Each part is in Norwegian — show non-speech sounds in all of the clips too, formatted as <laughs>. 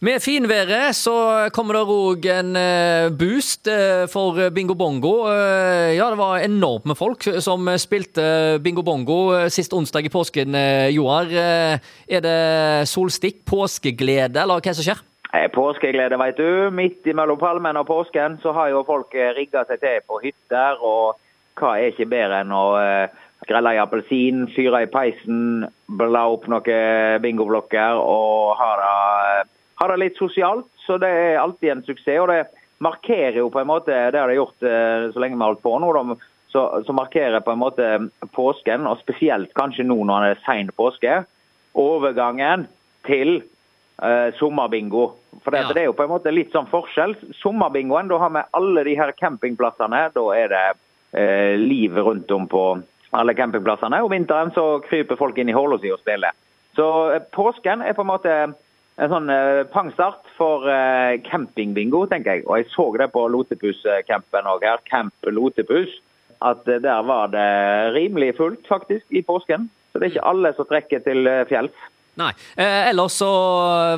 Med finværet så kommer det òg en eh, boost eh, for bingo bongo. Eh, Ja, det var enormt med folk som spilte bingo bongo sist onsdag i påsken, Joar. Er det solstikk, påskeglede, eller hva som skjer? Påskeglede, veit du. Midt mellom palmen og påsken så har jo folk rigga seg til på hytter. Og hva er ikke bedre enn å grelle i appelsin, fyre i peisen, bla opp noen bingoblokker og ha det, ha det litt sosialt. Så det er alltid en suksess. Og det markerer jo på en måte, det har det gjort eh, så lenge vi har holdt på nå, da, så, så markerer på en måte påsken, og spesielt kanskje nå når det er sein påske, overgangen til eh, sommerbingo. For det, Ja. det er jo på en måte litt sånn forskjell. Sommerbingoen, da har vi alle de her campingplassene. Da er det eh, liv rundt om på alle campingplassene. Og vinteren så kryper folk inn i håla si og spiller. Så eh, påsken er på en måte en sånn eh, pangstart for eh, campingbingo, tenker jeg. Og jeg så det på Lotepus-campen òg her. Camp Lotepus. At eh, der var det rimelig fullt, faktisk, i påsken. Så det er ikke alle som trekker til fjells. Nei. Ellers så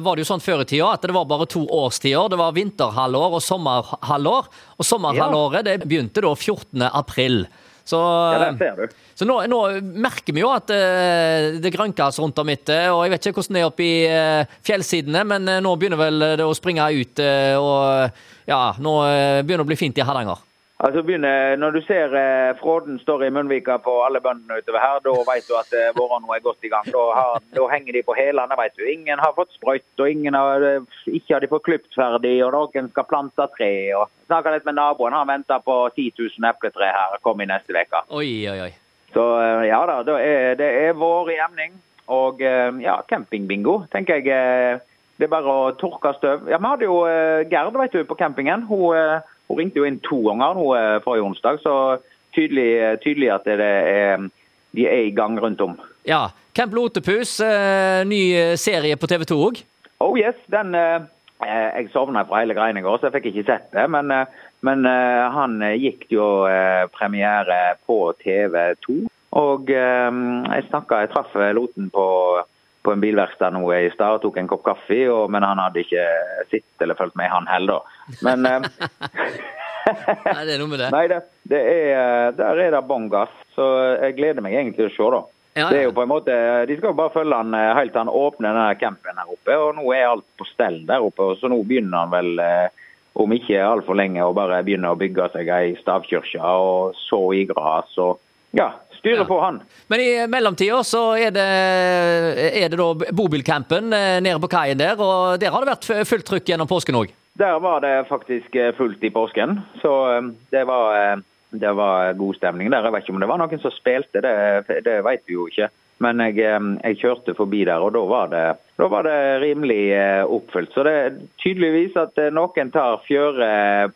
var det jo sånn før i tida at det var bare to årstider. Det var vinterhalvår og sommerhalvår. Og sommerhalvåret det begynte da 14. april. Så, Ja, der ser du. så nå, nå merker vi jo at uh, det grønkes rundt om etter, og jeg vet ikke hvordan det er oppe i eh, fjellsidene, men uh, nå begynner vel det å springe ut, og ja, nå begynner det å bli fint i Hardanger. Altså begynner, Når du ser eh, fråden står i munnvika på alle bøndene utover her, da vet du at eh, våren nå er godt i gang. Da, har, da henger de på hælene, vet du. Ingen har fått sprøyt, og ingen har, eh, ikke har de fått klipt ferdig, og noen skal plante tre. og Snakka litt med naboen, han venter på 10 000 epletre her, kom i neste uke. Oi, oi, oi. Så eh, ja da, da er, det er vår i emning. Og eh, ja, campingbingo, tenker jeg. eh, Det er bare å tørke støv. Ja, Vi hadde jo eh, Gerd vet du, på campingen. Hun, eh, hun ringte jo inn to ganger nå eh, forrige onsdag, så tydelig, eh, tydelig at det er, de er i gang rundt om. Ja, Camp Lotepus, eh, ny serie på TV 2 òg. Oh yes, den Jeg sovna fra hele greia i går, så jeg fikk ikke sett det. Men, men han gikk jo premiere på TV2. Og eh, jeg snakka Jeg traff Loten på, på en bilverksted nå i stad og tok en kopp kaffe, og, men han hadde ikke sett eller fulgt med, han heller. Men eh, <laughs> Nei, det er noe med det. Nei, det, det er, der er det bånn gass. Så jeg gleder meg egentlig til å se, da. Ja, Det er jo på en måte, De skal jo bare følge han eh, helt til han åpner denne campen her oppe. og Nå er alt på stell der oppe, og så nå begynner han vel eh, om ikke altfor lenge å bare begynne å bygge seg ei stavkirke og så i gras. og Ja, styre Ja. på han. Men i mellomtida så er det, er det da bobilcampen eh, nede på kaien der, og der har det vært fullt trykk gjennom påsken òg. Der var det faktisk eh, fullt i påsken, så eh, det var, det var god stemning der. Jeg vet ikke om det var noen som spilte, det, det vet vi jo ikke. Men jeg, jeg kjørte forbi der, og da var det, da var det rimelig oppfylt. Så det er tydeligvis at noen tar fjøre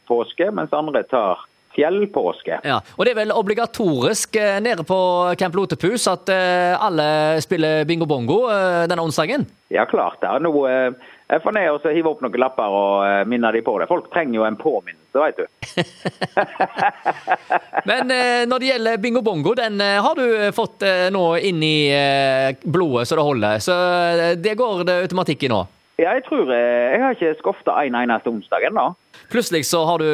påske, mens andre tar fjellpåske. Ja, og det er vel obligatorisk eh, nede på Camp Lotepus at eh, alle spiller bingo bongo eh, denne onsdagen? Ja, klart det. Nå jeg får ned og så hive opp noen lapper og minne de på det. Folk trenger jo en påminnelse, vet du. <laughs> <laughs> Men når det gjelder bingo bongo, den har du fått nå inn i blodet så det holder. Så det går det automatikk i nå. Ja, jeg tror Jeg har ikke skofta en eneste onsdag ennå. Plutselig så har du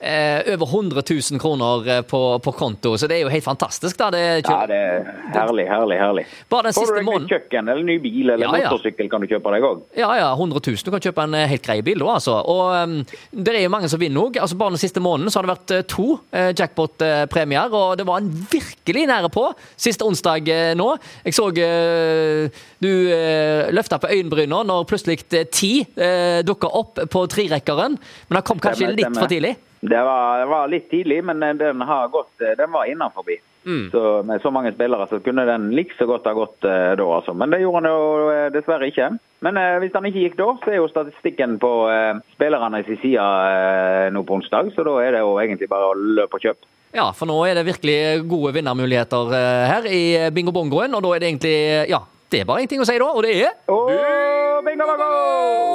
over 100 000 kroner eh, på, på konto, så det er jo helt fantastisk. da. Det er ikke, Ja, det er herlig, herlig, herlig. Bare den Får du siste deg nytt måneden kjøkken eller ny bil eller Ja, ja. motorsykkel kan du kjøpe deg òg. Ja, ja, 100 000. Du kan kjøpe en eh, helt grei bil da, altså. Og um, det er jo mange som vinner òg. Altså, bare den siste måneden så har det vært eh, to uh, jackpot-premier, og det var en virkelig nære på siste onsdag uh, nå. Jeg så uh, du uh, løfta på øyenbrynene når plutselig eh, ti uh, dukka opp på trerekkeren, men det kom kanskje litt for tidlig. Det var, det var litt tidlig, men den, har gått, den var innenfor. Mm. Så med så mange spillere så kunne den like så godt ha gått eh, da, altså. Men det gjorde han jo eh, dessverre ikke. Men eh, hvis den ikke gikk da, så er jo statistikken på eh, spillerne sin side eh, nå på onsdag. Så da er det jo egentlig bare å løpe og kjøpe. Ja, for nå er det virkelig gode vinnermuligheter eh, her i bingo bongoen, og da er det egentlig Ja, det er bare én ting å si da, og det er oh, bingo, bingo!